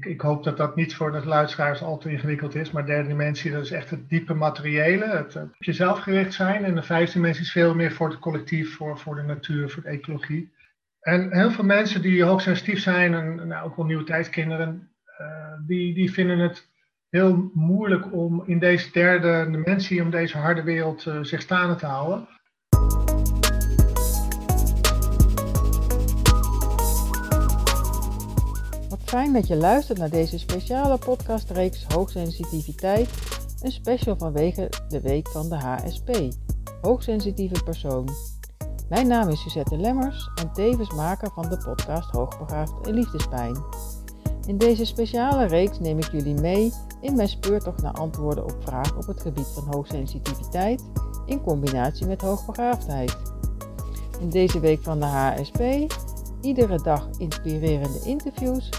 ik, hoop dat dat niet voor de luisteraars al te ingewikkeld is, maar derde dimensie, dat is echt het diepe materiële, het, het op jezelf gericht zijn. En de vijfde dimensie is veel meer voor het collectief, voor, voor de natuur, voor de ecologie. En heel veel mensen die hoogsensitief zijn, en nou, ook wel nieuwe tijdskinderen, uh, die, die vinden het heel moeilijk om in deze derde dimensie, om deze harde wereld uh, zich staande te houden. Fijn dat je luistert naar deze speciale podcastreeks Hoogsensitiviteit, een special vanwege de week van de HSP, Hoogsensitieve Persoon. Mijn naam is Suzette Lemmers en tevens maker van de podcast Hoogbegaafd en Liefdespijn. In deze speciale reeks neem ik jullie mee in mijn speurtocht naar antwoorden op vragen op het gebied van hoogsensitiviteit in combinatie met hoogbegaafdheid. In deze week van de HSP iedere dag inspirerende interviews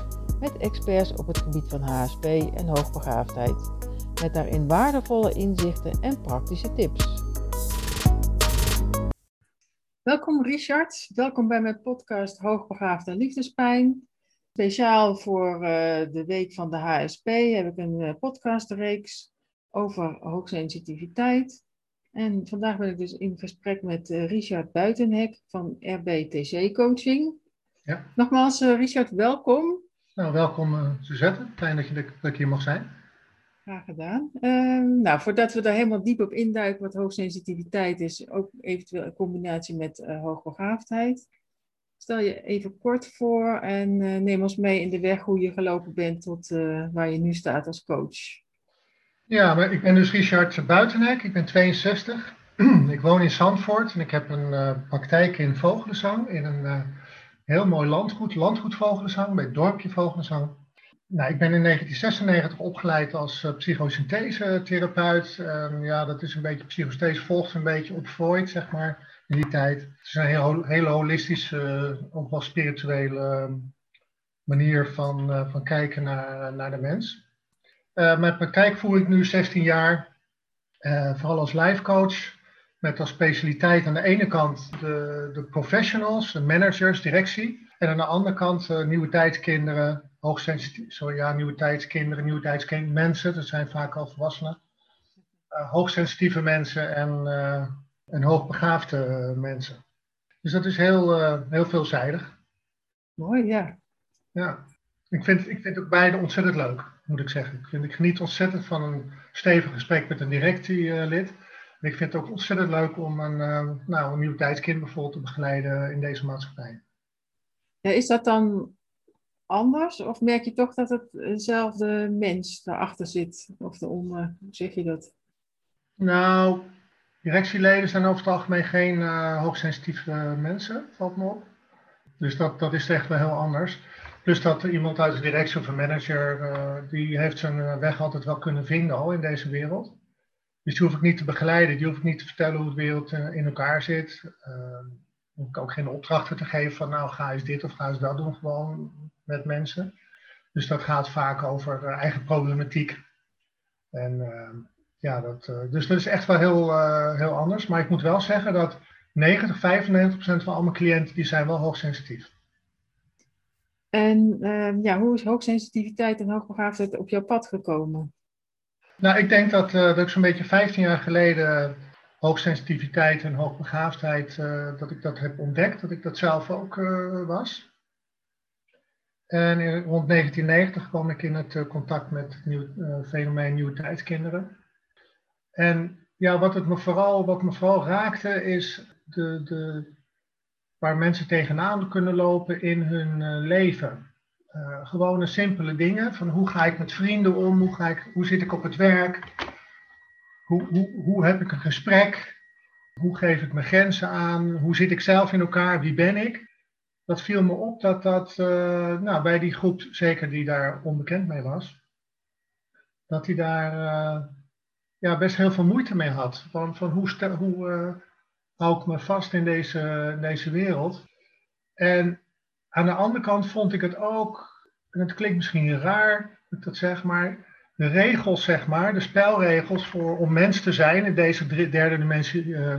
met experts op het gebied van HSP en hoogbegaafdheid, met daarin waardevolle inzichten en praktische tips. Welkom Richard, welkom bij mijn podcast Hoogbegaafd en Liefdespijn. Speciaal voor uh, de week van de HSP heb ik een uh, podcastreeks over hoogsensitiviteit. En vandaag ben ik dus in gesprek met uh, Richard Buitenhek van RBTC Coaching. Ja. Nogmaals, Richard, welkom. Nou, welkom uh, Suzette. Fijn dat, je, dat ik hier mag zijn. Graag gedaan. Uh, nou, voordat we daar helemaal diep op induiken wat hoogsensitiviteit is, ook eventueel in combinatie met uh, hoogbegaafdheid. Stel je even kort voor en uh, neem ons mee in de weg hoe je gelopen bent tot waar je nu staat als coach. Ja, maar ik ben dus Richard Buitenhek, ik ben 62. ik woon in Zandvoort en ik heb een praktijk in Vogelenzang in een Heel mooi landgoed, landgoed Vogelenzang, bij het dorpje Vogelenzang. Nou, ik ben in 1996 opgeleid als uh, psychosynthese-therapeut. ja, dat is een beetje, psychosynthese volgt een beetje op Freud, zeg maar, in die tijd. Het is een heel, hele holistische, uh, ook wel spirituele ehm, manier van, uh, van kijken naar, naar de mens. mijn praktijk voer ik nu 16 jaar, vooral als life coach. Met als specialiteit aan de ene kant de, de professionals, de managers, directie. En aan de andere kant uh, nieuwe tijdskinderen, hoogsensitief, sorry, ja, nieuwe tijdskinderen, nieuwe tijdskinderen, mensen, dat zijn vaak al volwassenen. Uh, hoogsensitieve mensen en, uh, en hoogbegaafde mensen. Dus dat is heel, heel veelzijdig. Mooi, ja. Ja, ik vind, ik vind ook beide ontzettend leuk, moet ik zeggen. Ik, vind, ik geniet ontzettend van een stevig gesprek met een directielid ik vind het ook ontzettend leuk om een, uh, nou, een nieuw tijdskind bijvoorbeeld te begeleiden in deze maatschappij. Ja, is dat dan anders? Of merk je toch dat het dezelfde mens daarachter zit? Of eronder, hoe zeg je dat? Nou, directieleden zijn over het algemeen geen uh, hoogsensitieve mensen, valt me op. Dus dat, dat is echt wel heel anders. Plus dat iemand uit de directie of een manager, uh, die heeft zijn weg altijd wel kunnen vinden al in deze wereld. Dus die hoef ik niet te begeleiden, die hoef ik niet te vertellen hoe de wereld eh, in elkaar zit. Uh, hoef ik ook geen opdrachten te geven van nou ga eens dit of ga eens dat doen, gewoon met mensen. Dus dat gaat vaak over uh, eigen problematiek. En uh, ja, dat, uh, dus dat is echt wel heel, heel anders. Maar ik moet wel zeggen dat 90, 95 procent van al mijn cliënten die zijn wel hoogsensitief. En ehm, ja, hoe is hoogsensitiviteit en hoogbegaafdheid op jouw pad gekomen? Nou, ik denk dat, uh, dat ik zo'n beetje 15 jaar geleden hoogsensitiviteit en hoogbegaafdheid, uh, dat ik dat heb ontdekt, dat ik dat zelf ook was. En in, rond 1990 kwam ik in het contact met het nieuw, fenomeen nieuwe tijdskinderen. En ja, wat, het me vooral, wat me vooral raakte is de, de, waar mensen tegenaan kunnen lopen in hun leven. Uh, gewone simpele dingen. Van hoe ga ik met vrienden om? Hoe, ga ik, hoe zit ik op het werk? Hoe, hoe, hoe heb ik een gesprek? Hoe geef ik mijn grenzen aan? Hoe zit ik zelf in elkaar? Wie ben ik? Dat viel me op dat dat uh, nou, bij die groep, zeker die daar onbekend mee was, dat hij daar uh, ja, best heel veel moeite mee had. Van, van hoe, stel, hoe hou ik me vast in deze, deze wereld? En aan de andere kant vond ik het ook, en het klinkt misschien raar dat dat zeg, maar de regels, zeg maar, de spelregels voor, om mens te zijn in deze derde, dimensie, uh,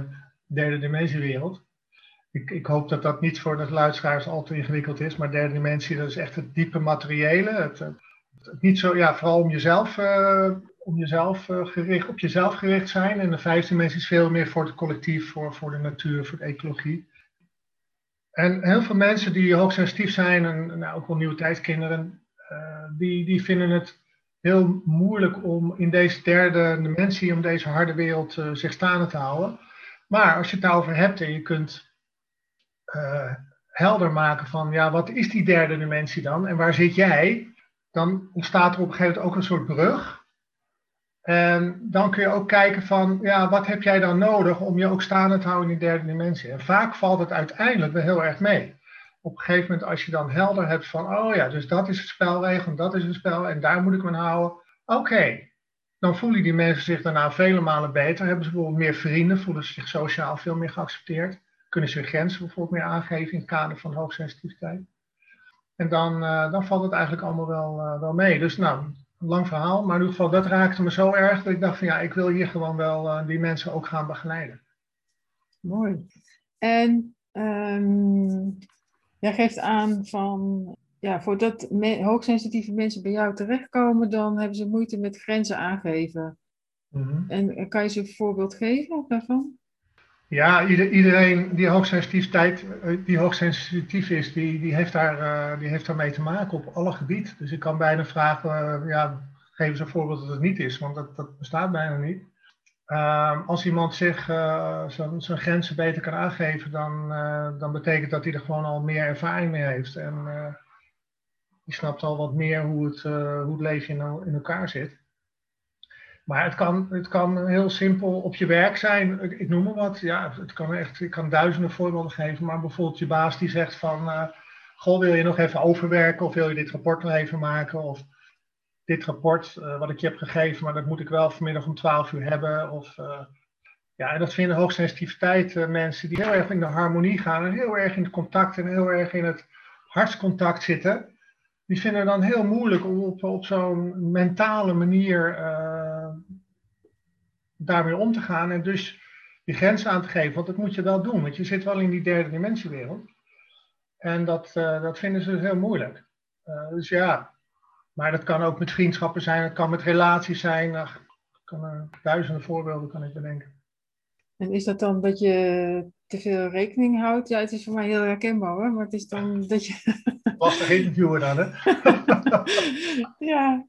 derde dimensiewereld. Ik, ik, hoop dat dat niet voor de luisteraars al te ingewikkeld is, maar derde dimensie, dat is echt het diepe materiële, het, niet zo, ja, vooral om jezelf, uh, om jezelf uh, gericht, op jezelf gericht zijn. En de vijfde dimensie is veel meer voor het collectief, voor, voor de natuur, voor de ecologie. En heel veel mensen die hoogsensitief zijn, en nou, ook wel nieuwe tijdskinderen, uh, die, die vinden het heel moeilijk om in deze derde dimensie, om deze harde wereld uh, zich staande te houden. Maar als je het daarover hebt en je kunt uh, helder maken van, ja, wat is die derde dimensie dan en waar zit jij? Dan ontstaat er op een gegeven moment ook een soort brug. En dan kun je ook kijken van, ja, wat heb jij dan nodig om je ook staande te houden in die derde dimensie? En vaak valt het uiteindelijk wel heel erg mee. Op een gegeven moment, als je dan helder hebt van, oh ja, dus dat is het spelregel, dat is het spel en daar moet ik me aan houden. Oké, dan voelen die mensen zich daarna vele malen beter. Hebben ze bijvoorbeeld meer vrienden, voelen ze zich sociaal veel meer geaccepteerd. Kunnen ze hun grenzen bijvoorbeeld meer aangeven in het kader van hoogsensitiviteit. En dan, uh, dan valt het eigenlijk allemaal wel, uh, wel mee. Dus nou, lang verhaal, maar in ieder geval dat raakte me zo erg dat ik dacht van ja, ik wil hier gewoon wel uh, die mensen ook gaan begeleiden. Mooi. En um, jij geeft aan van, ja, voordat me hoogsensitieve mensen bij jou terechtkomen, dan hebben ze moeite met grenzen aangeven. Mm -hmm. En kan je ze een voorbeeld geven daarvan? Ja, iedereen die hoogsensitiviteit, die hoogsensitief is, die, die, heeft daar, uh, die heeft daarmee te maken op alle gebieden. Dus ik kan bijna vragen, uh, ja, geef eens een voorbeeld dat het niet is, want dat, dat bestaat bijna niet. Uh, als iemand zich uh, zijn grenzen beter kan aangeven, dan, dan betekent dat hij er gewoon al meer ervaring mee heeft. En die snapt al wat meer hoe het, hoe het leven in elkaar zit. Maar het kan, het kan heel simpel op je werk zijn. Ik, noem maar wat. Ja, het kan echt, ik kan duizenden voorbeelden geven. Maar bijvoorbeeld je baas die zegt van... Uh, goh, wil je nog even overwerken? Of wil je dit rapport nog even maken? Of dit rapport uh, wat ik je heb gegeven... maar dat moet ik wel vanmiddag om 12 uur hebben. Of, uh, ja, en dat vinden hoogsensitiviteit mensen... die heel erg in de harmonie gaan... en heel erg in het contact en heel erg in het hartscontact zitten... Die vinden het dan heel moeilijk om op, op zo'n mentale manier daarmee om te gaan en dus die grenzen aan te geven. Want dat moet je wel doen, want je zit wel in die derde dimensiewereld. En dat, uh, dat vinden ze heel moeilijk. Uh, dus ja, maar dat kan ook met vriendschappen zijn, het kan met relaties zijn. Ach, kan, uh, duizenden voorbeelden kan ik bedenken. En is dat dan dat je te veel rekening houdt? Ja, het is voor mij heel herkenbaar hoor, maar het is dan dat je... Was de interviewer dan, hè? ja,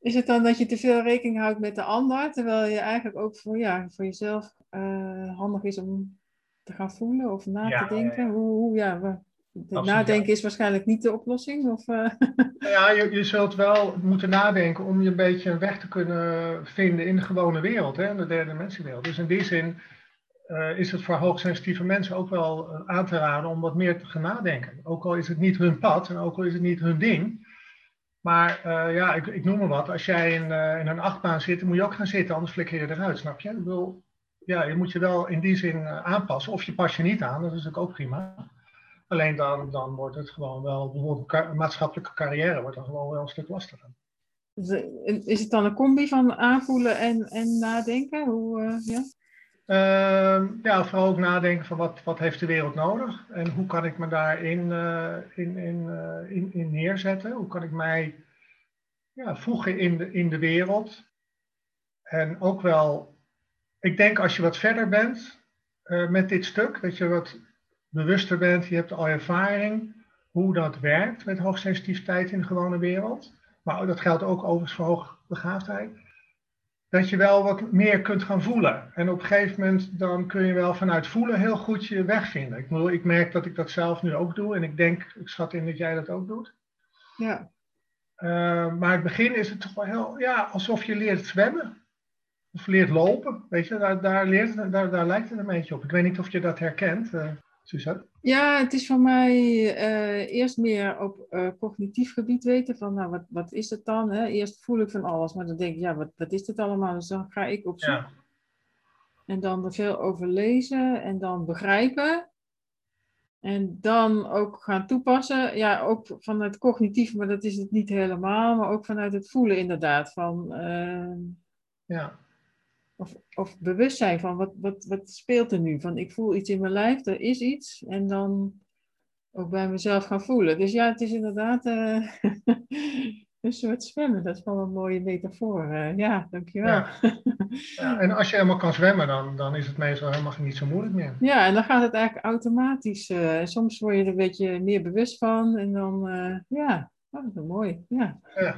is het dan dat je te veel rekening houdt met de ander, terwijl je eigenlijk ook voor, ja, voor jezelf uh, handig is om te gaan voelen of na ja, te denken? Ja, ja. Hoe, hoe, ja, nadenken is waarschijnlijk niet de oplossing? Of, uh... Ja, je, je zult wel moeten nadenken om je een beetje een weg te kunnen vinden in de gewone wereld, hè, in de derde dimensiowereld. Dus in die zin uh, is het voor hoogsensitieve mensen ook wel aan te raden om wat meer te gaan nadenken. Ook al is het niet hun pad en ook al is het niet hun ding. Maar uh, ja, ik, ik, noem maar wat. Als jij in, uh, in, een achtbaan zit, moet je ook gaan zitten, anders flikker je eruit, snap je? Ik bedoel, ja, je moet je wel in die zin uh, aanpassen. Of je pas je niet aan, dat is natuurlijk ook prima. Alleen dan, dan wordt het gewoon wel, bijvoorbeeld maatschappelijke carrière wordt dan gewoon wel een stuk lastiger. Is het dan een combi van aanvoelen en, en nadenken? Hoe, ja? Uh, ja, vooral ook nadenken van wat, wat heeft de wereld nodig en hoe kan ik me daarin uh, in, in, uh, in, in, neerzetten? Hoe kan ik mij ja, voegen in de, in de wereld? En ook wel, ik denk als je wat verder bent uh, met dit stuk, dat je wat bewuster bent, je hebt al ervaring hoe dat werkt met hoogsensitiviteit in de gewone wereld. Maar dat geldt ook overigens voor hoogbegaafdheid dat je wel wat meer kunt gaan voelen. En op een gegeven moment dan kun je wel vanuit voelen heel goed je weg vinden. Ik, bedoel, ik merk dat ik dat zelf nu ook doe en ik denk, ik schat in dat jij dat ook doet. Ja. Uh, maar het begin is het toch wel heel, ja, alsof je leert zwemmen. Of leert lopen, weet je, daar, daar, leert, daar, daar lijkt het een beetje op. Ik weet niet of je dat herkent. Uh, Ja, het is voor mij uh, eerst meer op uh, cognitief gebied weten van, nou, wat, wat is het dan? Hè? Eerst voel ik van alles, maar dan denk ik, ja, wat, wat is het allemaal? Dus dan ga ik op zoek. Ja. En dan er veel over lezen en dan begrijpen. En dan ook gaan toepassen. Ja, ook vanuit cognitief, maar dat is het niet helemaal. Maar ook vanuit het voelen inderdaad. Van, uh, ja of, of bewustzijn van wat, wat, wat speelt er nu? Van ik voel iets in mijn lijf, er is iets. En dan ook bij mezelf gaan voelen. Dus ja, het is inderdaad uh, een soort zwemmen. Dat is wel een mooie metafoor. Uh, ja, dankjewel. Ja. ja. en als je helemaal kan zwemmen, dan, dan is het meestal helemaal niet zo moeilijk meer. Ja, en dan gaat het eigenlijk automatisch. Uh, soms word je er een beetje meer bewust van. En dan, ja, oh, dat is mooi. Ja. ja.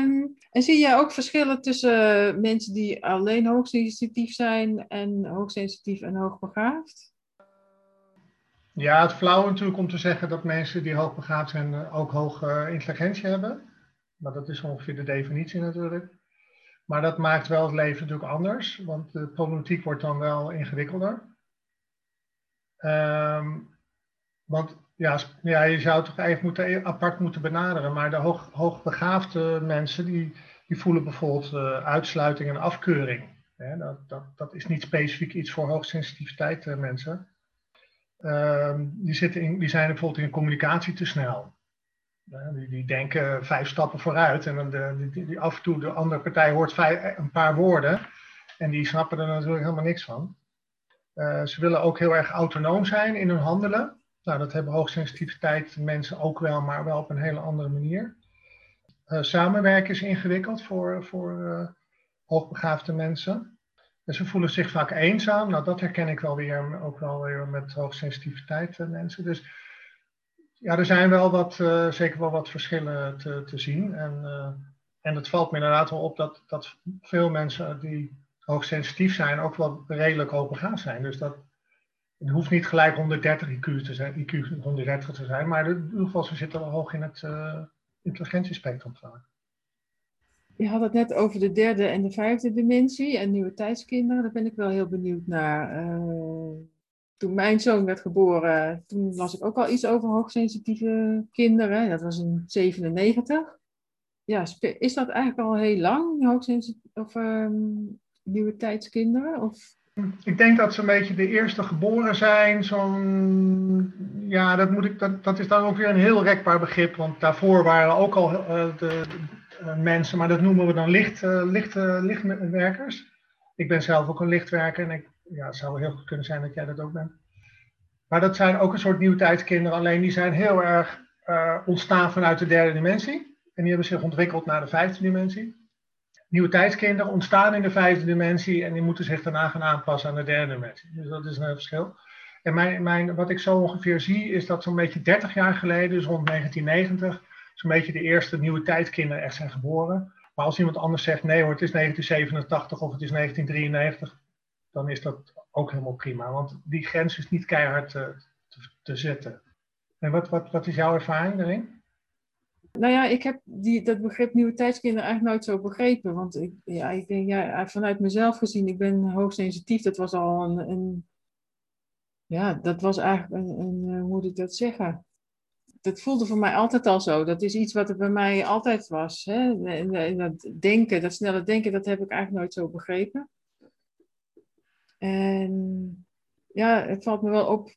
Um, en zie jij ook verschillen tussen mensen die alleen hoogsensitief zijn en hoogsensitief en hoogbegaafd? Ja, het flauw natuurlijk om te zeggen dat mensen die hoogbegaafd zijn eh, ook hoge intelligentie hebben. Maar dat is ongeveer de definitie natuurlijk. Maar dat maakt wel het leven natuurlijk anders, want de problematiek wordt dan wel ingewikkelder. Um, want ja, ja, je zou het toch even moeten, apart moeten benaderen. Maar de hoog, hoogbegaafde mensen die, die voelen bijvoorbeeld uh, uitsluiting en afkeuring. dat, dat, dat is niet specifiek iets voor hoogsensitiviteit uh, mensen. Uh, die, zitten in, die zijn bijvoorbeeld in communicatie te snel. die, die, denken vijf stappen vooruit en dan de, die, die, af en toe de andere partij hoort vijf, een paar woorden en die snappen er natuurlijk helemaal niks van. Ze willen ook heel erg autonoom zijn in hun handelen. Nou, dat hebben hoogsensitiviteit mensen ook wel, maar wel op een hele andere manier. Uh, samenwerken is ingewikkeld voor, voor uh, hoogbegaafde mensen. En ze voelen zich vaak eenzaam. Nou, dat herken ik wel weer, ook wel weer met hoogsensitiviteit uh, mensen. Dus ja, er zijn wel wat, zeker wel wat verschillen te, te zien. En, en het valt me inderdaad wel op dat, dat veel mensen die hoogsensitief zijn ook wel redelijk hoogbegaafd zijn. Dus dat, het hoeft niet gelijk 130 IQ te zijn, IQ 130 te zijn, maar in ieder geval ze zitten wel hoog in het uh, intelligentiespectrum. Je had het net over de derde en de vijfde dimensie en nieuwe tijdskinderen. Daar ben ik wel heel benieuwd naar. Uh, toen mijn zoon werd geboren, toen las ik ook al iets over hoogsensitieve kinderen. Dat was in 97. Ja, is dat eigenlijk al heel lang, hoogsensitieve of um, nieuwe tijdskinderen? Of ik denk dat ze een beetje de eerste geboren zijn. Ja, dat, moet ik, dat, is dan ook weer een heel rekbaar begrip. Want daarvoor waren ook al uh, de, uh, mensen, maar dat noemen we dan licht, uh, licht, lichtwerkers. Ik ben zelf ook een lichtwerker en ik, ja, het zou heel goed kunnen zijn dat jij dat ook bent. Maar dat zijn ook een soort nieuwtijdskinderen, alleen die zijn heel erg ontstaan vanuit de derde dimensie. En die hebben zich ontwikkeld naar de vijfde dimensie nieuwe tijdskinderen ontstaan in de vijfde dimensie en die moeten zich daarna gaan aanpassen aan de derde dimensie. Dus dat is een verschil. En mijn, mijn, wat ik zo ongeveer zie is dat zo'n beetje 30 jaar geleden, dus rond 1990, zo'n beetje de eerste nieuwe tijdskinderen echt zijn geboren. Maar als iemand anders zegt nee hoor, het is 1987 of het is 1993, dan is dat ook helemaal prima. Want die grens is niet keihard te, te, te zetten. En wat, wat, wat is jouw ervaring daarin? Nou ja, ik heb die, dat begrip nieuwe tijdskinderen eigenlijk nooit zo begrepen. Want ik, ja, ik denk, ja, vanuit mezelf gezien, ik ben hoogsensitief. Dat was al een, een ja, dat was eigenlijk een, eh, hoe moet ik dat zeggen? Dat voelde voor mij altijd al zo. Dat is iets wat er bij mij altijd was. Hè? En, dat denken, dat snelle denken, dat heb ik eigenlijk nooit zo begrepen. En ja, het valt me wel op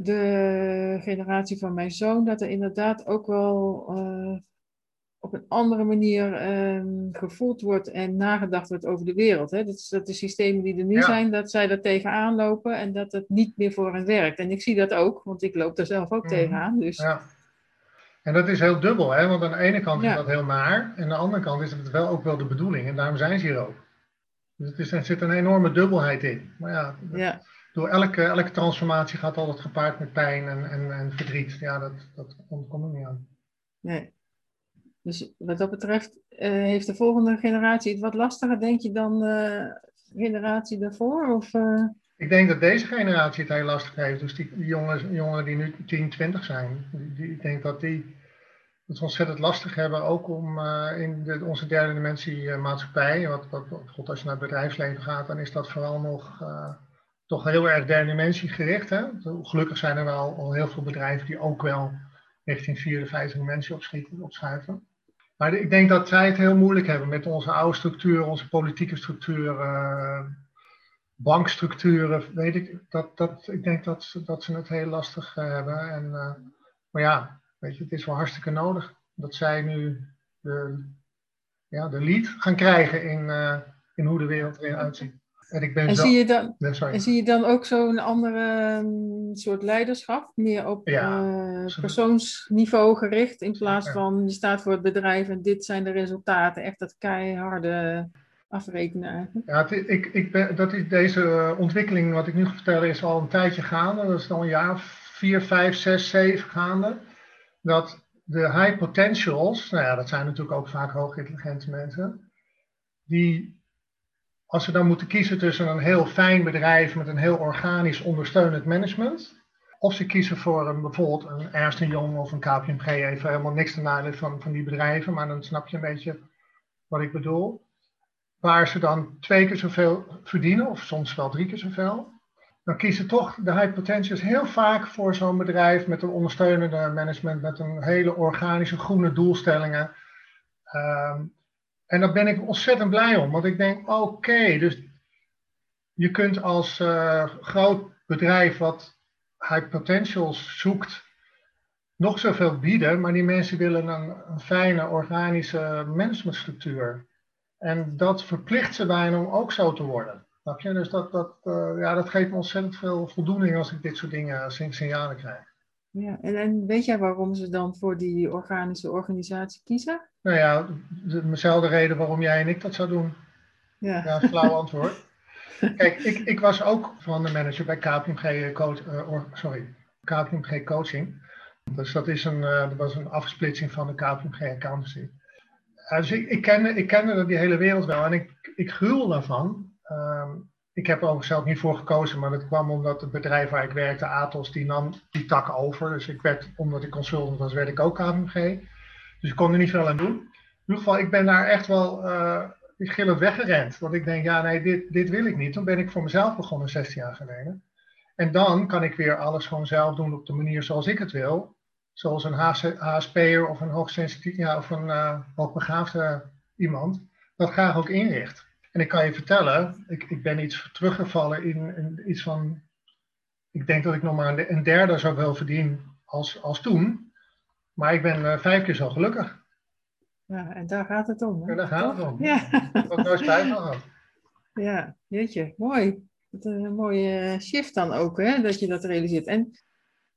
de generatie van mijn zoon, dat er inderdaad ook wel uh, op een andere manier uh, gevoeld wordt en nagedacht wordt over de wereld. Hè? Dat, dat de systemen die er nu zijn, dat zij er tegenaan lopen en dat het niet meer voor hen werkt. En ik zie dat ook, want ik loop er zelf ook mm. tegenaan. Dus. Ja. En dat is heel dubbel, hè? want aan de ene kant is dat heel naar, en aan de andere kant is het wel ook wel de bedoeling, en daarom zijn ze hier ook. Dus het is, er zit een enorme dubbelheid in. Maar ja, ja door elke, elke transformatie gaat altijd gepaard met pijn en, en, en verdriet. Ja, dat, dat komt er niet aan. Nee. Dus wat dat betreft uh, heeft de volgende generatie het wat lastiger, denk je, dan de generatie daarvoor? Of, uh... Ik denk dat deze generatie het heel lastig heeft. Dus die, jongeren die nu 10, 20 zijn, die, ik denk dat die het ontzettend lastig hebben, ook om in de, onze derde dimensie maatschappij, wat, wat, God, als je naar het bedrijfsleven gaat, dan is dat vooral nog toch heel erg derde dimensie gericht. Hè? Gelukkig zijn er wel al heel veel bedrijven die ook wel richting vierde, vijfde dimensie opschuiven. Maar ik denk dat zij het heel moeilijk hebben met onze oude structuren, onze politieke structuren, bankstructuren. Weet ik, dat, dat, ik denk dat, dat ze het heel lastig eh, hebben. En, uh, maar ja, weet je, het is wel hartstikke nodig dat zij nu de, ja, de lead gaan krijgen in, in hoe de wereld eruit uitziet. En, ik ben En zo... zie je dan, Nee, en zie je dan ook zo'n andere mm, soort leiderschap? Meer op Ja, eh, persoonsniveau gericht in plaats van je staat voor het bedrijf en dit zijn de resultaten. Echt dat keiharde afrekenen eigenlijk. Ja, het, ik, ik ben, dat is deze eh, ontwikkeling, wat ik nu ga vertellen, is al een tijdje gaande. Dat is al een jaar vier, vijf, zes, zeven gaande. Dat de high potentials, nou ja, dat zijn natuurlijk ook vaak hoogintelligente mensen, die, als ze dan moeten kiezen tussen een heel fijn bedrijf met een heel organisch ondersteunend management, of ze kiezen voor een, bijvoorbeeld een Ernst Young of een KPMG, even helemaal niks te nadelen van, van die bedrijven, maar dan snap je een beetje wat ik bedoel waar ze dan twee keer zoveel verdienen, of soms wel drie keer zoveel, dan kiezen toch de high potentials heel vaak voor zo'n bedrijf met een ondersteunende management, met een hele organische groene doelstellingen. Ehm, en daar ben ik ontzettend blij om, want ik denk, oké, dus je kunt als eh, groot bedrijf wat high potentials zoekt, nog zoveel bieden, maar die mensen willen een, een fijne organische managementstructuur. En dat verplicht ze bijna om ook zo te worden. Snap je? Dus dat, dat, eh, ja, dat geeft me ontzettend veel voldoening als ik dit soort dingen, eh, sign- signalen krijg. Ja, en, en weet jij waarom ze dan voor die organische organisatie kiezen? Nou ja, de- dezelfde reden waarom jij en ik dat zou doen. Ja, Ja, flauw antwoord. Kijk, ik, ik was ook van de manager bij KPMG, coach, eh, or- sorry, KPMG Coaching. Dus dat, is een, eh, dat was een afsplitsing van de KPMG Accountancy. Dus ik, ik, kende, ik kende die hele wereld wel en ik, ik gruwel daarvan. Ehm, ik heb er zelf niet voor gekozen, maar dat kwam omdat het bedrijf waar ik werkte, Atos, die nam die tak over. Dus ik werd, omdat ik consultant was, werd ik ook KPMG. Dus ik kon er niet veel aan doen. In ieder geval, ik ben daar echt wel uh, gillend weggerend. Want ik denk, ja, nee, dit, dit wil ik niet. Toen ben ik voor mezelf begonnen, 16 jaar geleden. En dan kan ik weer alles gewoon zelf doen op de manier zoals ik het wil. Zoals een HSP'er of een hoogsensitief, ja, of een uh, hoogbegaafde iemand dat graag ook inricht. En ik kan je vertellen, ik, ik ben iets teruggevallen in, in, iets van, ik denk dat ik nog maar een derde zoveel verdien als, als toen. Maar ik ben uh, vijf keer zo gelukkig. Ja, en daar gaat het om. Hè? Ja, daar gaat het om. Ja. Ik heb ook nooit spijt van gehad. Ja, jeetje, mooi. Wat een mooie shift dan ook, hè, dat je dat realiseert. En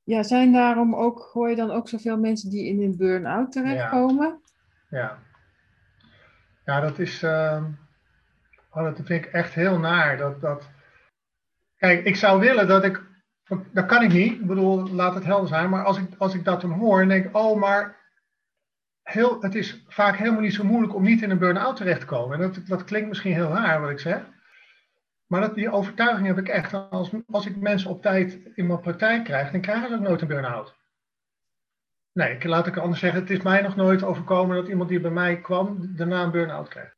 ja, zijn daarom ook, hoor je dan ook zoveel mensen die in een burn-out terechtkomen? Ja. ja. Ja, dat is, uh, oh, dat vind ik echt heel naar. Dat, dat... Kijk, ik zou willen dat ik, dat kan ik niet, ik bedoel, laat het helder zijn, maar als ik, als ik dat dan hoor en denk, oh, maar heel, het is vaak helemaal niet zo moeilijk om niet in een burn-out terecht te komen. En dat, dat klinkt misschien heel raar wat ik zeg. Maar dat, die overtuiging heb ik echt. Als, als ik mensen op tijd in mijn praktijk krijg, dan krijgen ze ook nooit een burn-out. Nee, laat ik anders zeggen. Het is mij nog nooit overkomen dat iemand die bij mij kwam, daarna een burn-out kreeg.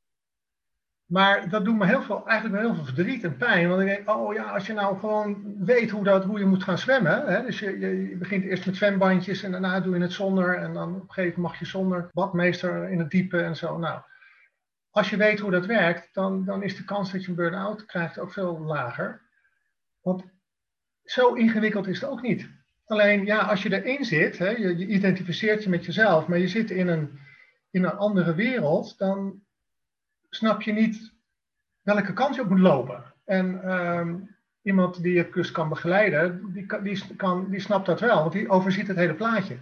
Maar dat doet me heel veel, eigenlijk heel veel verdriet en pijn. Want ik denk, oh ja, als je nou gewoon weet hoe, dat, hoe je moet gaan zwemmen. Hè? Dus je, je, begint eerst met zwembandjes en daarna doe je het zonder. En dan op een gegeven moment mag je zonder badmeester in het diepe en zo. Nou, als je weet hoe dat werkt, dan, dan is de kans dat je een burn-out krijgt ook veel lager. Want zo ingewikkeld is het ook niet. Alleen ja, als je erin zit, hè, je, je identificeert je met jezelf, maar je zit in een, in een andere wereld, dan snap je niet welke kant je op moet lopen. En um, iemand die je dus kan begeleiden, die, die, kan, die snapt dat wel, want die overziet het hele plaatje.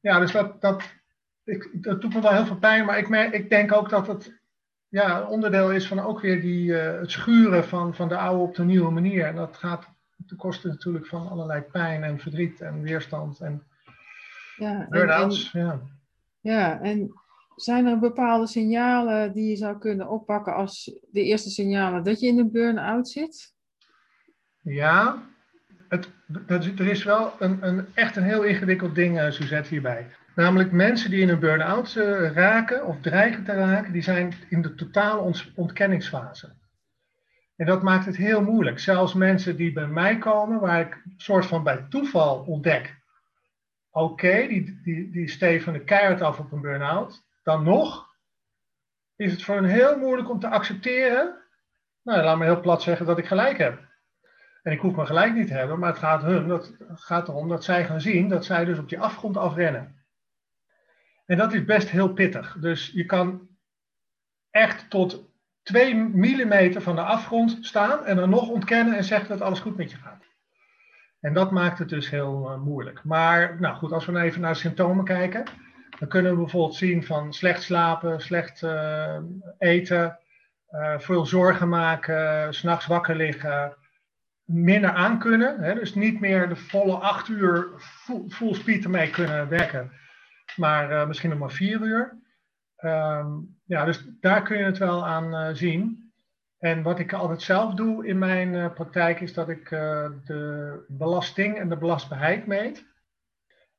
Ja, dus dat, dat, ik, dat doet me wel heel veel pijn, maar ik, ik denk ook dat het ja, onderdeel is van ook weer die, uh, het schuren van, van de oude op de nieuwe manier. En dat gaat ten koste natuurlijk van allerlei pijn en verdriet en weerstand en ja, burn-outs. Ja. ja, en zijn er bepaalde signalen die je zou kunnen oppakken als de eerste signalen dat je in een burn-out zit? Ja, het, het, er is wel een, een, echt een heel ingewikkeld ding, uh, Suzette, hierbij. Namelijk mensen die in een burn-out uh, raken of dreigen te raken, die zijn in de totale ont ontkenningsfase. En dat maakt het heel moeilijk. Zelfs mensen die bij mij komen, waar ik soort van bij toeval ontdek. Oké, die, die, die steven de keihard af op een burn-out. Dan nog is het voor hen heel moeilijk om te accepteren. Nou, laat me heel plat zeggen dat ik gelijk heb. En ik hoef me gelijk niet te hebben, maar het gaat, hun, dat, gaat erom dat zij gaan zien dat zij dus op die afgrond afrennen. En dat is best heel pittig. Dus je kan echt tot twee millimeter van de afgrond staan en dan nog ontkennen en zeggen dat alles goed met je gaat. En dat maakt het dus heel uh, moeilijk. Maar nou goed, als we nou even naar symptomen kijken, dan kunnen we bijvoorbeeld zien van slecht slapen, slecht uh, eten, uh, veel zorgen maken, s'nachts wakker liggen, minder aankunnen. Hè, dus niet meer de volle acht uur full, speed ermee kunnen werken, maar misschien nog maar vier uur. Um, ja, dus daar kun je het wel aan zien. En wat ik altijd zelf doe in mijn praktijk is dat ik de belasting en de belastbaarheid meet.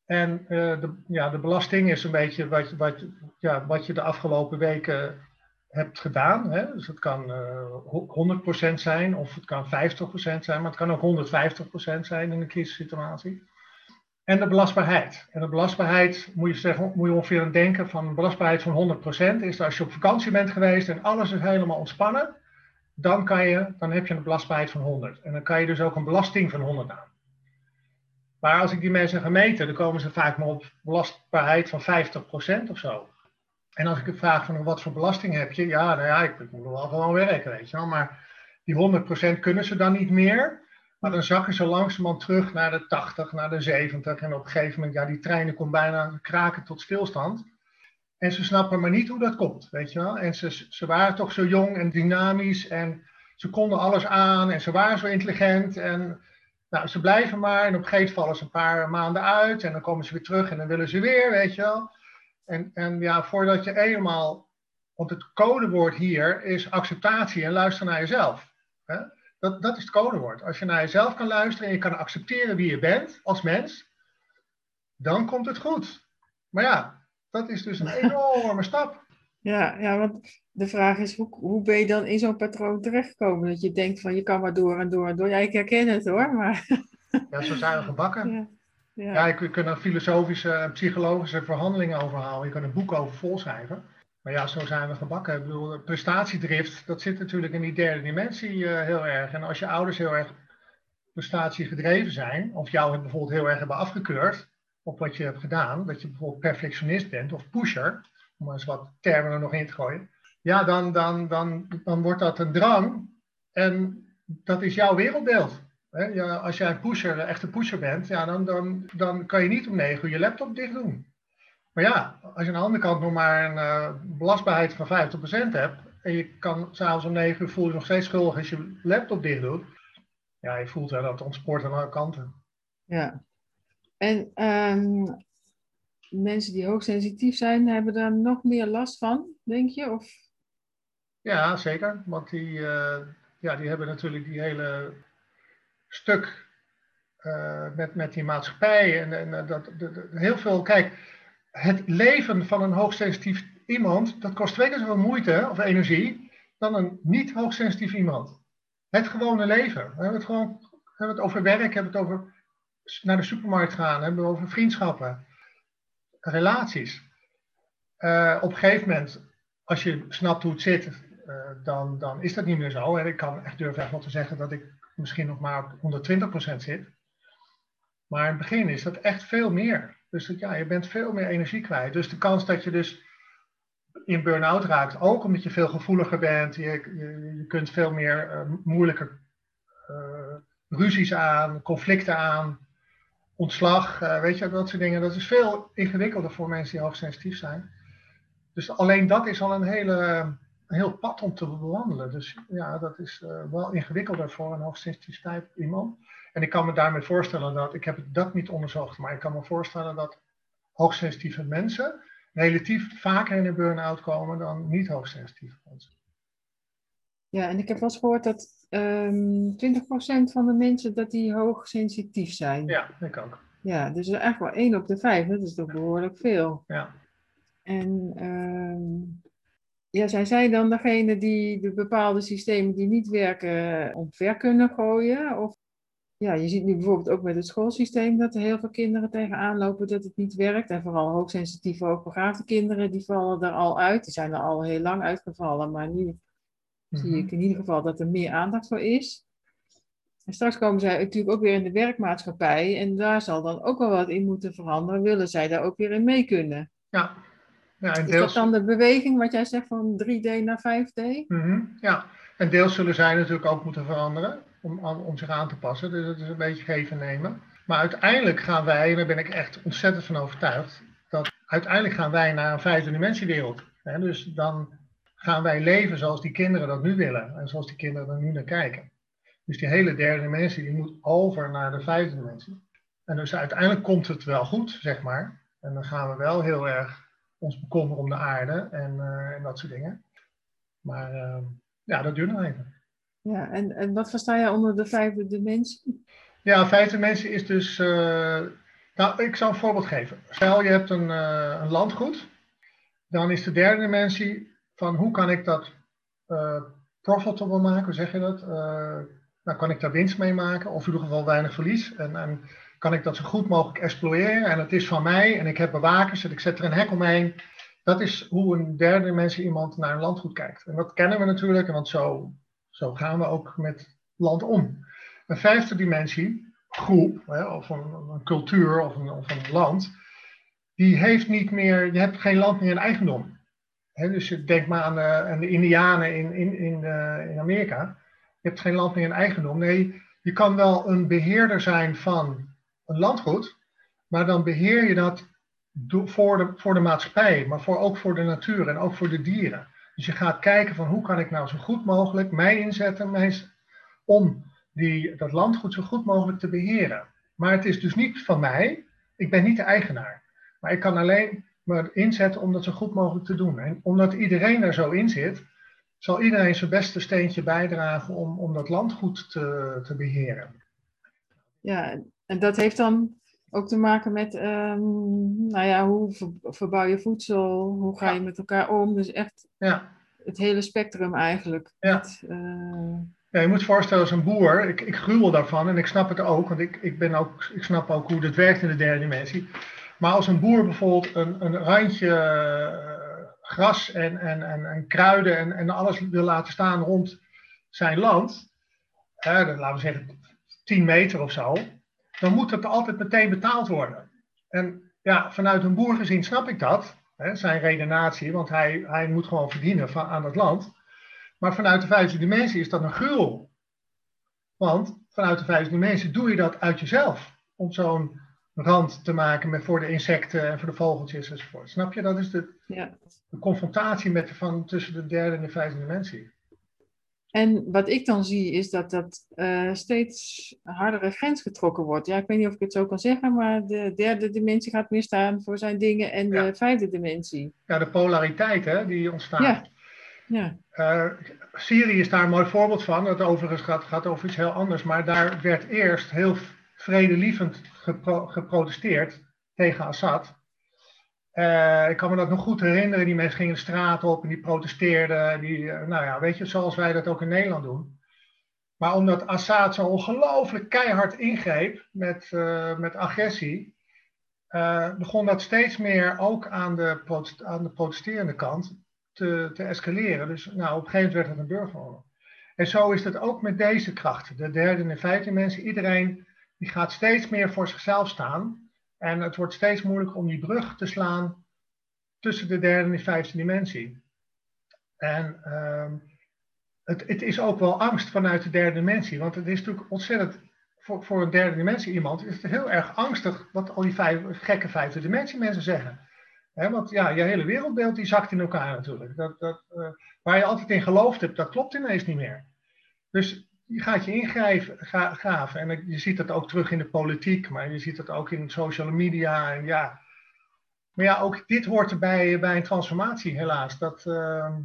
En uh, de, ja, de belasting is een beetje wat, wat, ja, wat je de afgelopen weken hebt gedaan. Hè? Dus het kan 100% zijn of het kan 50% zijn, maar het kan ook 150% zijn in een crisissituatie. En de belastbaarheid. En de belastbaarheid moet je, zeggen, moet je ongeveer aan denken van een belastbaarheid van 100% is dat als je op vakantie bent geweest en alles is helemaal ontspannen dan, kan je, dan heb je een belastbaarheid van 100. En dan kan je dus ook een belasting van 100 aan. Maar als ik die mensen ga meten, dan komen ze vaak maar op belastbaarheid van 50% of zo. En als ik het vraag van wat voor belasting heb je, ja, nou ja, ik, moet wel gewoon werken, weet je wel. Maar die 100% kunnen ze dan niet meer. Maar dan zakken ze langzamerhand terug naar de 80, naar de 70. En op een gegeven moment, ja, die treinen komen bijna kraken tot stilstand. En ze snappen maar niet hoe dat komt, weet je wel. En ze, ze waren toch zo jong en dynamisch en ze konden alles aan en ze waren zo intelligent. En nou, ze blijven maar en op een gegeven moment vallen ze een paar maanden uit en dan komen ze weer terug en dan willen ze weer, weet je wel. En, en ja, voordat je eenmaal, want het codewoord hier is acceptatie en luister naar jezelf. Hè? Dat, dat is het codewoord. Als je naar jezelf kan luisteren en je kan accepteren wie je bent als mens, dan komt het goed. Maar ja, dat is dus een enorme stap. Ja, ja, want de vraag is, hoe, hoe ben je dan in zo'n patroon terechtgekomen? Dat je denkt van, je kan maar door en door en door. Ja, ik herken het hoor, maar... Ja, zo zijn we gebakken. Ja, ja. ja je kunt er filosofische en psychologische verhandelingen over halen. Je kan een boek over volschrijven. Maar ja, zo zijn we gebakken. Ik bedoel, prestatiedrift, dat zit natuurlijk in die derde dimensie uh, heel erg. En als je ouders heel erg prestatiegedreven zijn, of jou bijvoorbeeld heel erg hebben afgekeurd, op wat je hebt gedaan, dat je bijvoorbeeld perfectionist bent of pusher, om eens wat termen er nog in te gooien, ja, dan, dan, dan, dan wordt dat een drang en dat is jouw wereldbeeld. Ja, als jij een pusher, een echte pusher bent, ja, dan, dan, dan kan je niet om negen uur je laptop dicht doen. Maar ja, als je aan de andere kant nog maar een uh, belastbaarheid van 50% hebt en je kan s'avonds om 9 uur voel je nog steeds schuldig als je laptop dicht doet, ja, je voelt wel dat het ontspoort aan alle kanten. Ja, en um, mensen die hoogsensitief zijn, hebben daar nog meer last van, denk je? Of? Ja, zeker. Want die, uh, ja, die hebben natuurlijk die hele stuk uh, met, met die maatschappij. En, en uh, dat, de, heel veel. Kijk, het leven van een hoogsensitief iemand, dat kost twee keer zoveel moeite of energie dan een niet hoogsensitief iemand. Het gewone leven. We hebben het gewoon we het over werk, we hebben het over naar de supermarkt gaan, hebben we over vriendschappen, relaties. Uh, op een gegeven moment, als je snapt hoe het zit, uh, dan, dan is dat niet meer zo. En ik kan echt durven echt wel te zeggen dat ik misschien nog maar op 120% zit. Maar in het begin is dat echt veel meer. Dus ja, je bent veel meer energie kwijt. Dus de kans dat je dus in burn-out raakt, ook omdat je veel gevoeliger bent, je, je, kunt veel meer uh, moeilijke ruzies aan, conflicten aan, ontslag, uh, weet je, dat soort dingen. Dat is veel ingewikkelder voor mensen die hoogsensitief zijn. Dus alleen dat is al een, hele, een heel pad om te bewandelen. Dus ja, dat is uh, wel ingewikkelder voor een hoogsensitief type iemand. En ik kan me daarmee voorstellen dat, ik heb dat niet onderzocht, maar ik kan me voorstellen dat hoogsensitieve mensen relatief vaker in een burn-out komen dan niet hoogsensitieve mensen. Ja, en ik heb wel eens gehoord dat um, ehm, 20% van de mensen dat die hoogsensitief zijn. Ja, ik ook. Ja, dus echt wel 1 op de 5, dat is toch behoorlijk veel. Ja. En um, ja, zijn zij dan degene die de bepaalde systemen die niet werken omver kunnen gooien? Of ja, je ziet nu bijvoorbeeld ook met het schoolsysteem dat er heel veel kinderen tegenaan lopen dat het niet werkt. En vooral hoogsensitieve, hoogbegaafde kinderen, die vallen er al uit. Die zijn er al heel lang uitgevallen, maar nu zie ik mhm. in ieder geval dat er meer aandacht voor is. En straks komen zij natuurlijk ook weer in de werkmaatschappij en daar zal dan ook wel wat in moeten veranderen. Willen zij daar ook weer in mee kunnen? Ja, Ja, en Is deels, dat dan de beweging wat jij zegt van 3D naar 5D? Mhm, ja, en deels zullen zij natuurlijk ook moeten veranderen om, om zich aan te passen. Dus het is een beetje geven en nemen. Maar uiteindelijk gaan wij, en daar ben ik echt ontzettend van overtuigd, dat uiteindelijk gaan wij naar een vijfde dimensiewereld. Dus dan gaan wij leven zoals die kinderen dat nu willen en zoals die kinderen er nu naar kijken. Dus die hele derde dimensie die moet over naar de vijfde dimensie. En dus uiteindelijk komt het wel goed, zeg maar. En dan gaan we wel heel erg ons bekommeren om de aarde en, eh, en dat soort dingen. Maar eh, ja, dat duurt nog even. Ja, en, en wat versta jij onder de vijfde dimensie? Ja, vijfde dimensie is dus. eh, nou, ik zal een voorbeeld geven. Stel je hebt een, een landgoed. Dan is de derde dimensie van hoe kan ik dat eh, profitable maken, hoe zeg je dat? Eh, nou, kan ik daar winst mee maken of in ieder geval weinig verlies? En, en kan ik dat zo goed mogelijk exploiteren? En het is van mij en ik heb bewakers en ik zet er een hek omheen. Dat is hoe een derde dimensie iemand naar een landgoed kijkt. En dat kennen we natuurlijk, want zo, zo gaan we ook met land om. Een vijfde dimensie, groep, of een, een cultuur of een, of een land, die heeft niet meer, je hebt geen land meer in eigendom. Hè, dus je denkt maar aan de, aan de Indianen in, in, in, eh, in Amerika. Je hebt geen land meer in eigendom. Nee, je kan wel een beheerder zijn van een landgoed, maar dan beheer je dat voor de, voor de maatschappij, maar voor, ook voor de natuur en ook voor de dieren. Dus je gaat kijken van hoe kan ik nou zo goed mogelijk mij inzetten mij, om die, dat landgoed zo goed mogelijk te beheren. Maar het is dus niet van mij, ik ben niet de eigenaar. Maar ik kan alleen me inzetten om dat zo goed mogelijk te doen. En omdat iedereen er zo in zit, zal iedereen zijn beste steentje bijdragen om, om dat landgoed te, te beheren. Ja, en dat heeft dan ook te maken met, ehm, nou ja, hoe ver- verbouw je voedsel, hoe ga je met elkaar om. Dus echt Ja. het hele spectrum eigenlijk. Ja. Niet, eh, Ja, je moet je voorstellen als een boer, ik, ik gruwel daarvan en ik snap het ook, want ik, ik, ben ook, ik snap ook hoe dit werkt in de derde dimensie. Maar als een boer bijvoorbeeld een, een randje eh, gras en, en, en, en kruiden en, en alles wil laten staan rond zijn land, hè, laten we zeggen 10 meter of zo, dan moet het altijd meteen betaald worden. En ja, vanuit een boer gezien snap ik dat, hè, zijn redenatie, want hij, hij moet gewoon verdienen van, aan het land. Maar vanuit de vijfde dimensie is dat een gruwel. Want vanuit de vijfde dimensie doe je dat uit jezelf. Om zo'n rand te maken met, voor de insecten en voor de vogeltjes enzovoort. Snap je? Dat is de, ja. de confrontatie met, van, tussen de derde en de vijfde dimensie. En wat ik dan zie is dat dat eh, steeds hardere grens getrokken wordt. Ja, ik weet niet of ik het zo kan zeggen, maar de derde dimensie gaat meer staan voor zijn dingen en Ja. de vijfde dimensie. Ja, de polariteit hè, die ontstaat. Ja. Ja, Eh, Syrië is daar een mooi voorbeeld van. Dat overigens gaat, gaat over iets heel anders. Maar daar werd eerst heel vredelievend gepro- geprotesteerd tegen Assad. Eh, ik kan me dat nog goed herinneren. Die mensen gingen de straat op en die protesteerden. Die, eh, nou ja, weet je, zoals wij dat ook in Nederland doen. Maar omdat Assad zo ongelooflijk keihard ingreep met, eh, met agressie, begon dat steeds meer ook aan de, aan de protesterende kant te, te escaleren. Dus nou, op een gegeven moment werd het een burgeroorlog. En zo is het ook met deze krachten. De derde en de vijfde mensen. Iedereen die gaat steeds meer voor zichzelf staan. En het wordt steeds moeilijker om die brug te slaan tussen de derde en de vijfde dimensie. En ehm, het, het is ook wel angst vanuit de derde dimensie. Want het is natuurlijk ontzettend, voor, voor een derde dimensie iemand, is het heel erg angstig wat al die vijf, gekke vijfde dimensie mensen zeggen. Hè, want ja, je hele wereldbeeld die zakt in elkaar natuurlijk. Dat, dat, eh, waar je altijd in geloofd hebt, dat klopt ineens niet meer. Dus je gaat je ingrijven, ga- graven. En je ziet dat ook terug in de politiek, maar je ziet dat ook in social media. En ja. Maar ja, ook dit hoort erbij bij een transformatie, helaas. Dat, eh,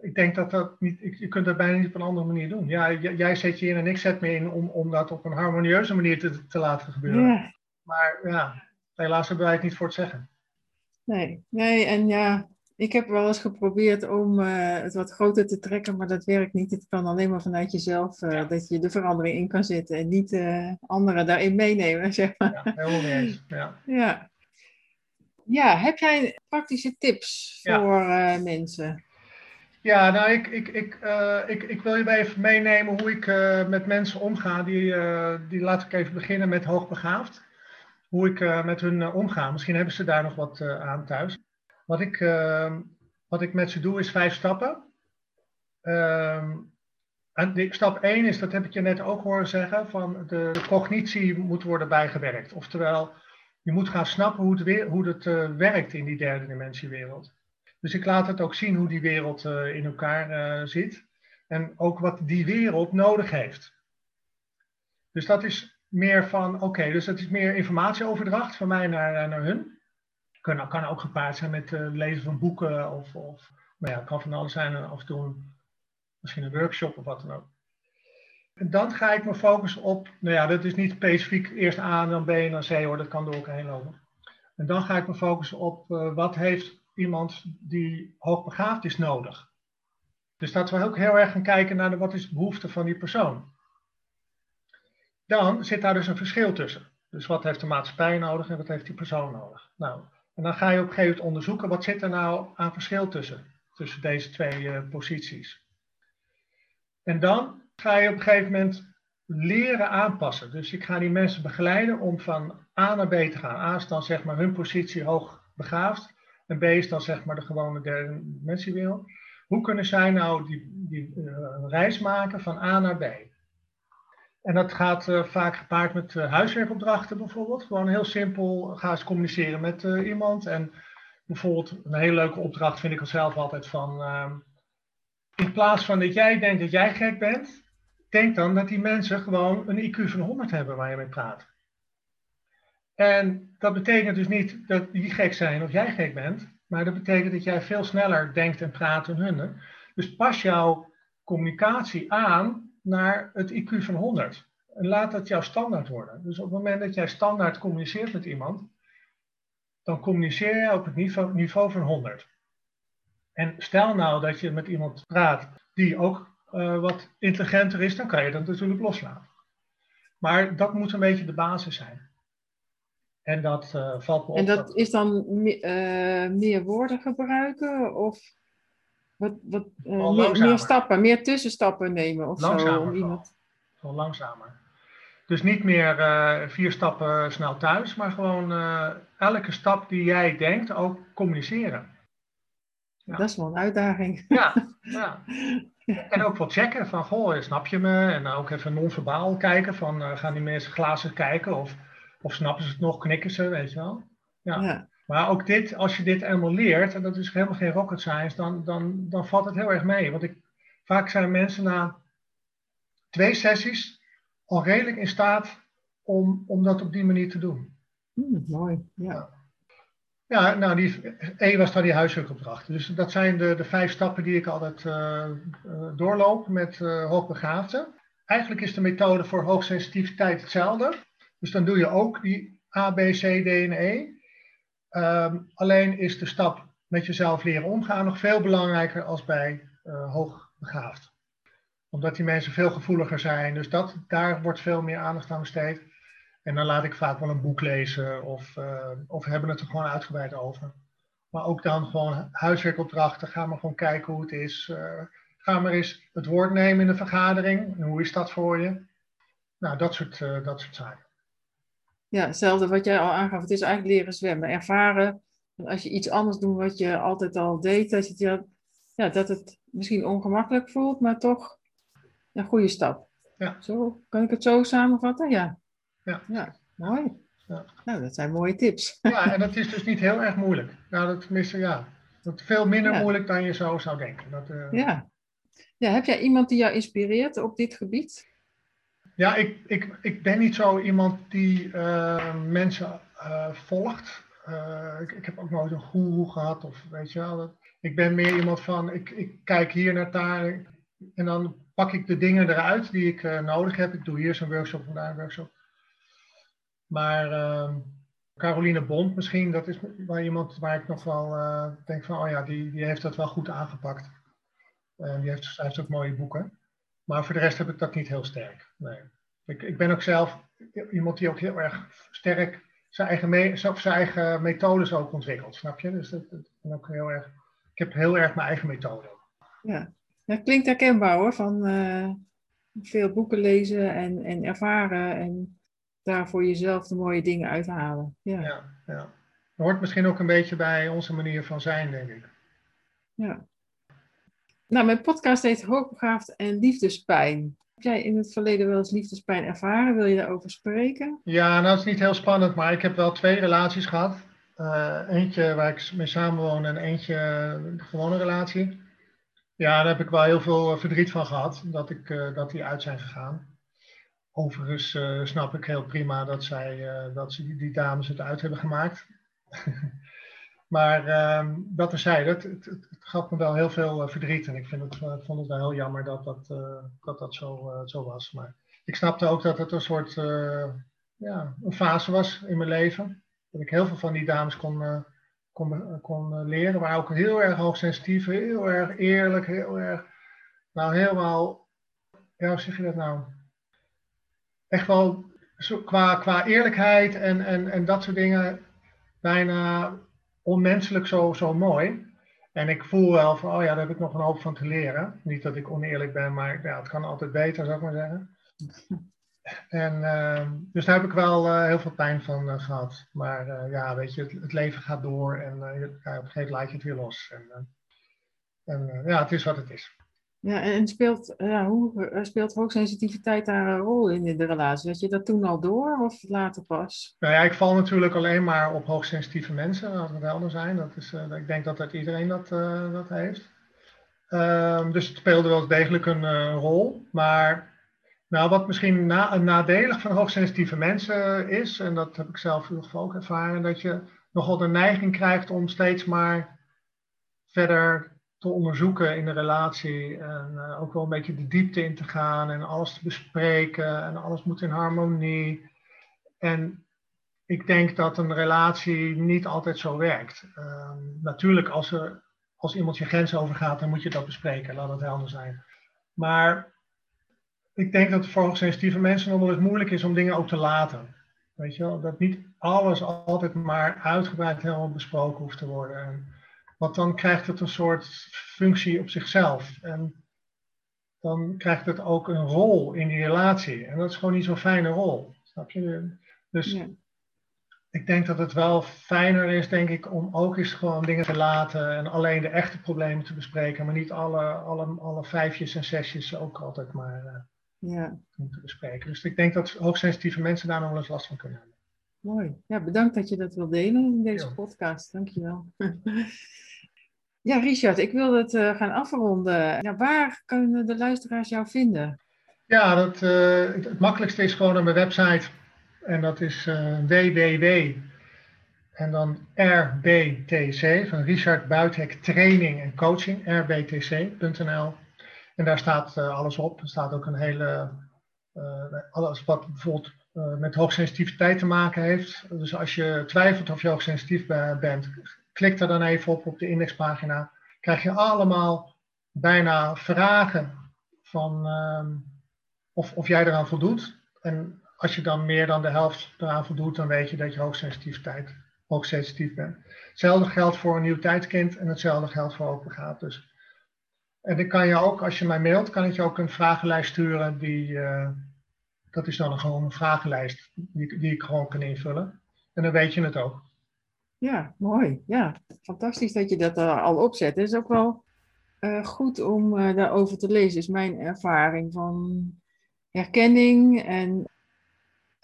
ik denk dat dat niet, je kunt dat bijna niet op een andere manier doen. Ja, jij zet je in en ik zet me in om, om dat op een harmonieuze manier te, te laten gebeuren. ja. Maar ja, helaas hebben wij het niet voor het zeggen. Nee, nee, en ja, ik heb wel eens geprobeerd om eh, het wat groter te trekken, maar dat werkt niet. Het kan alleen maar vanuit jezelf, eh, Ja. dat je de verandering in kan zetten en niet eh, anderen daarin meenemen, zeg maar. Ja, helemaal. Ja. Ja. Ja, heb jij praktische tips Ja. voor mensen? Ja, nou, ik, ik, ik, ik, ik wil je even meenemen hoe ik met mensen omga. Die, die laat ik even beginnen met hoogbegaafd. Hoe ik met hun omga. Misschien hebben ze daar nog wat aan thuis. Wat ik, ehm, wat ik met ze doe is vijf stappen. Ehm, en stap 1 is, dat heb ik je net ook horen zeggen, van de, cognitie moet worden bijgewerkt. Oftewel, je moet gaan snappen hoe het, hoe het uh, werkt in die derde dimensiewereld. Dus ik laat het ook zien hoe die wereld uh, in elkaar uh, zit. En ook wat die wereld nodig heeft. Dus dat is meer van, oké, dus dat is meer informatieoverdracht van mij naar, naar hun. Kan, kan ook gepaard zijn met het lezen van boeken of, of nou ja, het kan van alles zijn af en toe misschien een workshop of wat dan ook. En dan ga ik me focussen op, nou ja, dat is niet specifiek eerst A, dan B en dan C hoor, dat kan door elkaar heen lopen. En dan ga ik me focussen op uh, wat heeft iemand die hoogbegaafd is nodig. Dus dat we ook heel erg gaan kijken naar wat is de behoefte van die persoon. Dan zit daar dus een verschil tussen. Dus wat heeft de maatschappij nodig en wat heeft die persoon nodig. Nou, en dan ga je op een gegeven moment onderzoeken wat zit er nou aan verschil tussen, tussen deze twee uh, posities. En dan ga je op een gegeven moment leren aanpassen. Dus ik ga die mensen begeleiden om van A naar B te gaan. A is dan zeg maar hun positie hoog begaafd. En B is dan zeg maar de gewone derde dimensiewereld. Hoe kunnen zij nou die, die uh, reis maken van A naar B? En dat gaat uh, vaak gepaard met uh, huiswerkopdrachten bijvoorbeeld. Gewoon heel simpel, ga eens communiceren met iemand. En bijvoorbeeld een hele leuke opdracht vind ik er zelf altijd van... Ehm, in plaats van dat jij denkt dat jij gek bent, denk dan dat die mensen gewoon een IQ van 100 hebben waar je mee praat. En dat betekent dus niet dat die gek zijn of jij gek bent, maar dat betekent dat jij veel sneller denkt en praat dan hun. Dus pas jouw communicatie aan naar het IQ van 100. En laat dat jouw standaard worden. Dus op het moment dat jij standaard communiceert met iemand, dan communiceer je op het niveau, niveau van 100. En stel nou dat je met iemand praat die ook uh, wat intelligenter is, dan kan je dat natuurlijk loslaten. Maar dat moet een beetje de basis zijn. En dat uh, valt me op. En dat is dan uh, meer woorden gebruiken of wat, wat, meer, meer, stappen, meer tussenstappen nemen of langzamer zo? Om iemand... Gewoon langzamer. Dus niet meer vier stappen snel thuis, maar gewoon elke stap die jij denkt ook communiceren. Ja. Dat is wel een uitdaging. Ja, ja. En ook wel checken van, goh, snap je me? En ook even non-verbaal kijken van, gaan die mensen glazen kijken? Of, of snappen ze het nog, knikken ze, weet je wel? Ja. ja. Maar ook dit, als je dit eenmaal leert, en dat is helemaal geen rocket science, dan, dan, dan valt het heel erg mee. Want ik, vaak zijn mensen na twee sessies al redelijk in staat om, om dat op die manier te doen. Hmm, mooi, ja. ja. Ja, nou, die E was dan die huiswerkopdracht. Dus dat zijn de, de vijf stappen die ik altijd uh, doorloop met uh, hoogbegaafden. Eigenlijk is de methode voor hoogsensitiviteit hetzelfde. Dus dan doe je ook die A, B, C, D en E. Um, alleen is de stap met jezelf leren omgaan nog veel belangrijker als bij uh, hoogbegaafd. Omdat die mensen veel gevoeliger zijn. Dus dat, daar wordt veel meer aandacht aan besteed. En dan laat ik vaak wel een boek lezen of, uh, of hebben het er gewoon uitgebreid over. Maar ook dan gewoon huiswerkopdrachten. Ga maar gewoon kijken hoe het is. Uh, ga maar eens het woord nemen in de vergadering. En hoe is dat voor je? Nou, dat soort, dat soort zaken. Ja, hetzelfde wat jij al aangaf. Het is eigenlijk leren zwemmen. Ervaren. Als je iets anders doet wat je altijd al deed. Dat, je, ja, dat het misschien ongemakkelijk voelt, maar toch een goede stap. Ja. Zo, kan ik het zo samenvatten? Ja. Ja. ja, mooi. Ja. Nou, dat zijn mooie tips. Ja, en dat is dus niet heel erg moeilijk. Nou, dat tenminste, ja. Dat is veel minder moeilijk dan je zo zou denken. Dat, uh... ja. ja. Heb jij iemand die jou inspireert op dit gebied? Ja, ik, ik, ik ben niet zo iemand die uh, mensen uh, volgt. Ik, ik, heb ook nooit een goeroe gehad of weet je wel. Ik ben meer iemand van, ik, ik kijk hier naar daar en dan pak ik de dingen eruit die ik nodig heb. Ik doe hier zo'n workshop, vandaar een workshop. Maar uh, Caroline Bond misschien, dat is wel iemand waar ik nog wel denk van, oh ja, die, die heeft dat wel goed aangepakt. Die heeft, schrijft ook mooie boeken. Maar voor de rest heb ik dat niet heel sterk. Nee. Ik, ik ben ook zelf iemand die ook heel erg sterk zijn eigen, me, zijn eigen methodes ook ontwikkelt, snap je? Dus dat, dat ben ook heel erg, ik heb heel erg mijn eigen methode. Ja, dat klinkt herkenbaar hoor, van uh, veel boeken lezen en, en ervaren en daar voor jezelf de mooie dingen uithalen. Ja. Ja, ja. hoort misschien ook een beetje bij onze manier van zijn, denk ik. Ja. Nou, mijn podcast heet Hoogbegaafd en Liefdespijn. Heb jij in het verleden wel eens liefdespijn ervaren? Wil je daarover spreken? Ja, nou, is niet heel spannend, maar ik heb wel twee relaties gehad. Uh, eentje waar ik mee samenwoon en eentje een gewone relatie. Ja, daar heb ik wel heel veel verdriet van gehad, dat, ik, dat die uit zijn gegaan. Overigens snap ik heel prima dat, zij, dat ze die, die, dames het uit hebben gemaakt. maar uh, dat terzijde, het, het, het, gaf me wel heel veel verdriet. En ik vind het, vond het wel heel jammer dat dat, dat, dat zo, zo was. Maar ik snapte ook dat het een soort ja, een fase was in mijn leven dat ik heel veel van die dames kon, kon, kon leren. Maar ook heel erg hoogsensitief, heel erg eerlijk, heel erg, nou helemaal, ja, hoe zeg je dat nou? Echt wel qua, qua eerlijkheid en, en, en dat soort dingen bijna onmenselijk zo, zo mooi. En ik voel wel van, oh ja, daar heb ik nog een hoop van te leren. Niet dat ik oneerlijk ben, maar ja, het kan altijd beter, zou ik maar zeggen. En, uh, dus daar heb ik wel uh, heel veel pijn van uh, gehad. Maar uh, ja, weet je, het, het, leven gaat door en ja, op een gegeven moment laat je het weer los. En, en ja, het is wat het is. Ja, en speelt, ja, hoe speelt hoogsensitiviteit daar een rol in, in de relatie? Had je dat toen al door of later pas? Nou ja, ik val natuurlijk alleen maar op hoogsensitieve mensen, als we helder zijn. Dat is, ik denk dat, dat iedereen dat, dat heeft. Ehm, dus het speelde wel degelijk een rol. Maar nou, wat misschien na, nadelig van hoogsensitieve mensen is, en dat heb ik zelf in ieder geval ook ervaren, dat je nogal de neiging krijgt om steeds maar verder te onderzoeken in de relatie. En uh, ook wel een beetje de diepte in te gaan en alles te bespreken en alles moet in harmonie. En ik denk dat een relatie niet altijd zo werkt. Uh, natuurlijk, als, er, als iemand je grens overgaat, dan moet je dat bespreken, laat het helder zijn. Maar ik denk dat voor hoogsensitieve mensen nog wel eens moeilijk is om dingen ook te laten. Weet je wel, dat niet alles altijd maar uitgebreid helemaal besproken hoeft te worden. En, want dan krijgt het een soort functie op zichzelf. En dan krijgt het ook een rol in die relatie. En dat is gewoon niet zo'n fijne rol. Snap je? Dus ja. ik denk dat het wel fijner is, denk ik, om ook eens gewoon dingen te laten. En alleen de echte problemen te bespreken. Maar niet alle, alle, alle vijfjes en zesjes ook altijd maar. Uh, ja. te bespreken. Dus ik denk dat hoogsensitieve mensen daar nog wel eens last van kunnen hebben. Mooi. Ja, bedankt dat je dat wil delen in deze ja. podcast. Dankjewel. ja, Richard, ik wil het uh, gaan afronden. Ja, waar kunnen de luisteraars jou vinden? Ja, dat, uh, het, het, makkelijkste is gewoon op mijn website. En dat is uh, www. En dan RBTC, van Richard Buithek Training en Coaching, rbtc.nl. En daar staat alles op. Er staat ook een hele, alles wat bijvoorbeeld uh, met hoogsensitiviteit te maken heeft. Dus als je twijfelt of je hoogsensitief bent, klik er dan even op op de indexpagina. Krijg je allemaal bijna vragen van ehm, of, of jij eraan voldoet. En als je dan meer dan de helft eraan voldoet, dan weet je dat je hoogsensitiviteit, hoogsensitief bent. Hetzelfde geldt voor een nieuw tijdskind en hetzelfde geldt voor hoogbegaafd. Dus en dan kan je ook, als je mij mailt, kan ik je ook een vragenlijst sturen. Die, uh, dat is dan gewoon een vragenlijst die, die ik gewoon kan invullen. En dan weet je het ook. Ja, mooi. Ja, fantastisch dat je dat uh, al opzet. Het is ook wel uh, goed om daarover te lezen. is mijn ervaring van herkenning en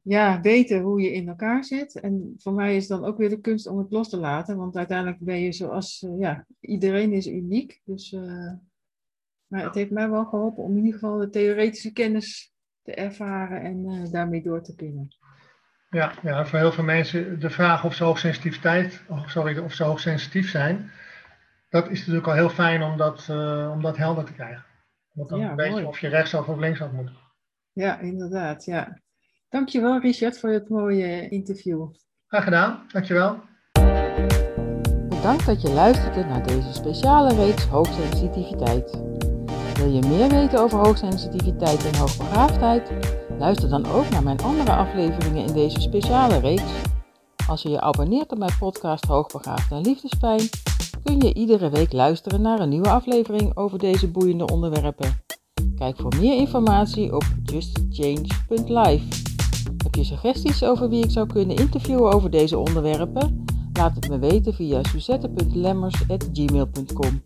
ja, weten hoe je in elkaar zit. En voor mij is dan ook weer de kunst om het los te laten. Want uiteindelijk ben je zoals, ja, iedereen is uniek. Dus maar het heeft mij wel geholpen om in ieder geval de theoretische kennis te ervaren en uh, daarmee door te kunnen. Ja, ja, voor heel veel mensen de vraag of ze hoogsensitiviteit, of, sorry, of ze hoogsensitief zijn, dat is natuurlijk al heel fijn om dat, uh, om dat helder te krijgen. Want dan ja, weet je of je rechtsaf of linksaf moet. Ja, inderdaad, ja. Dankjewel Richard voor het mooie interview. Graag gedaan, dankjewel. Bedankt dat je luisterde naar deze speciale reeks hoogsensitiviteit. Wil je meer weten over hoogsensitiviteit en hoogbegaafdheid? Luister dan ook naar mijn andere afleveringen in deze speciale reeks. Als je je abonneert op mijn podcast Hoogbegaafd en Liefdespijn, kun je iedere week luisteren naar een nieuwe aflevering over deze boeiende onderwerpen. Kijk voor meer informatie op justchange.live. Heb je suggesties over wie ik zou kunnen interviewen over deze onderwerpen? Laat het me weten via suzette.lemmers.gmail.com.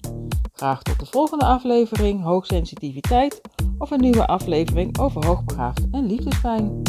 Graag tot de volgende aflevering Hoogsensitiviteit of een nieuwe aflevering over hoogbegaafd en liefdespijn.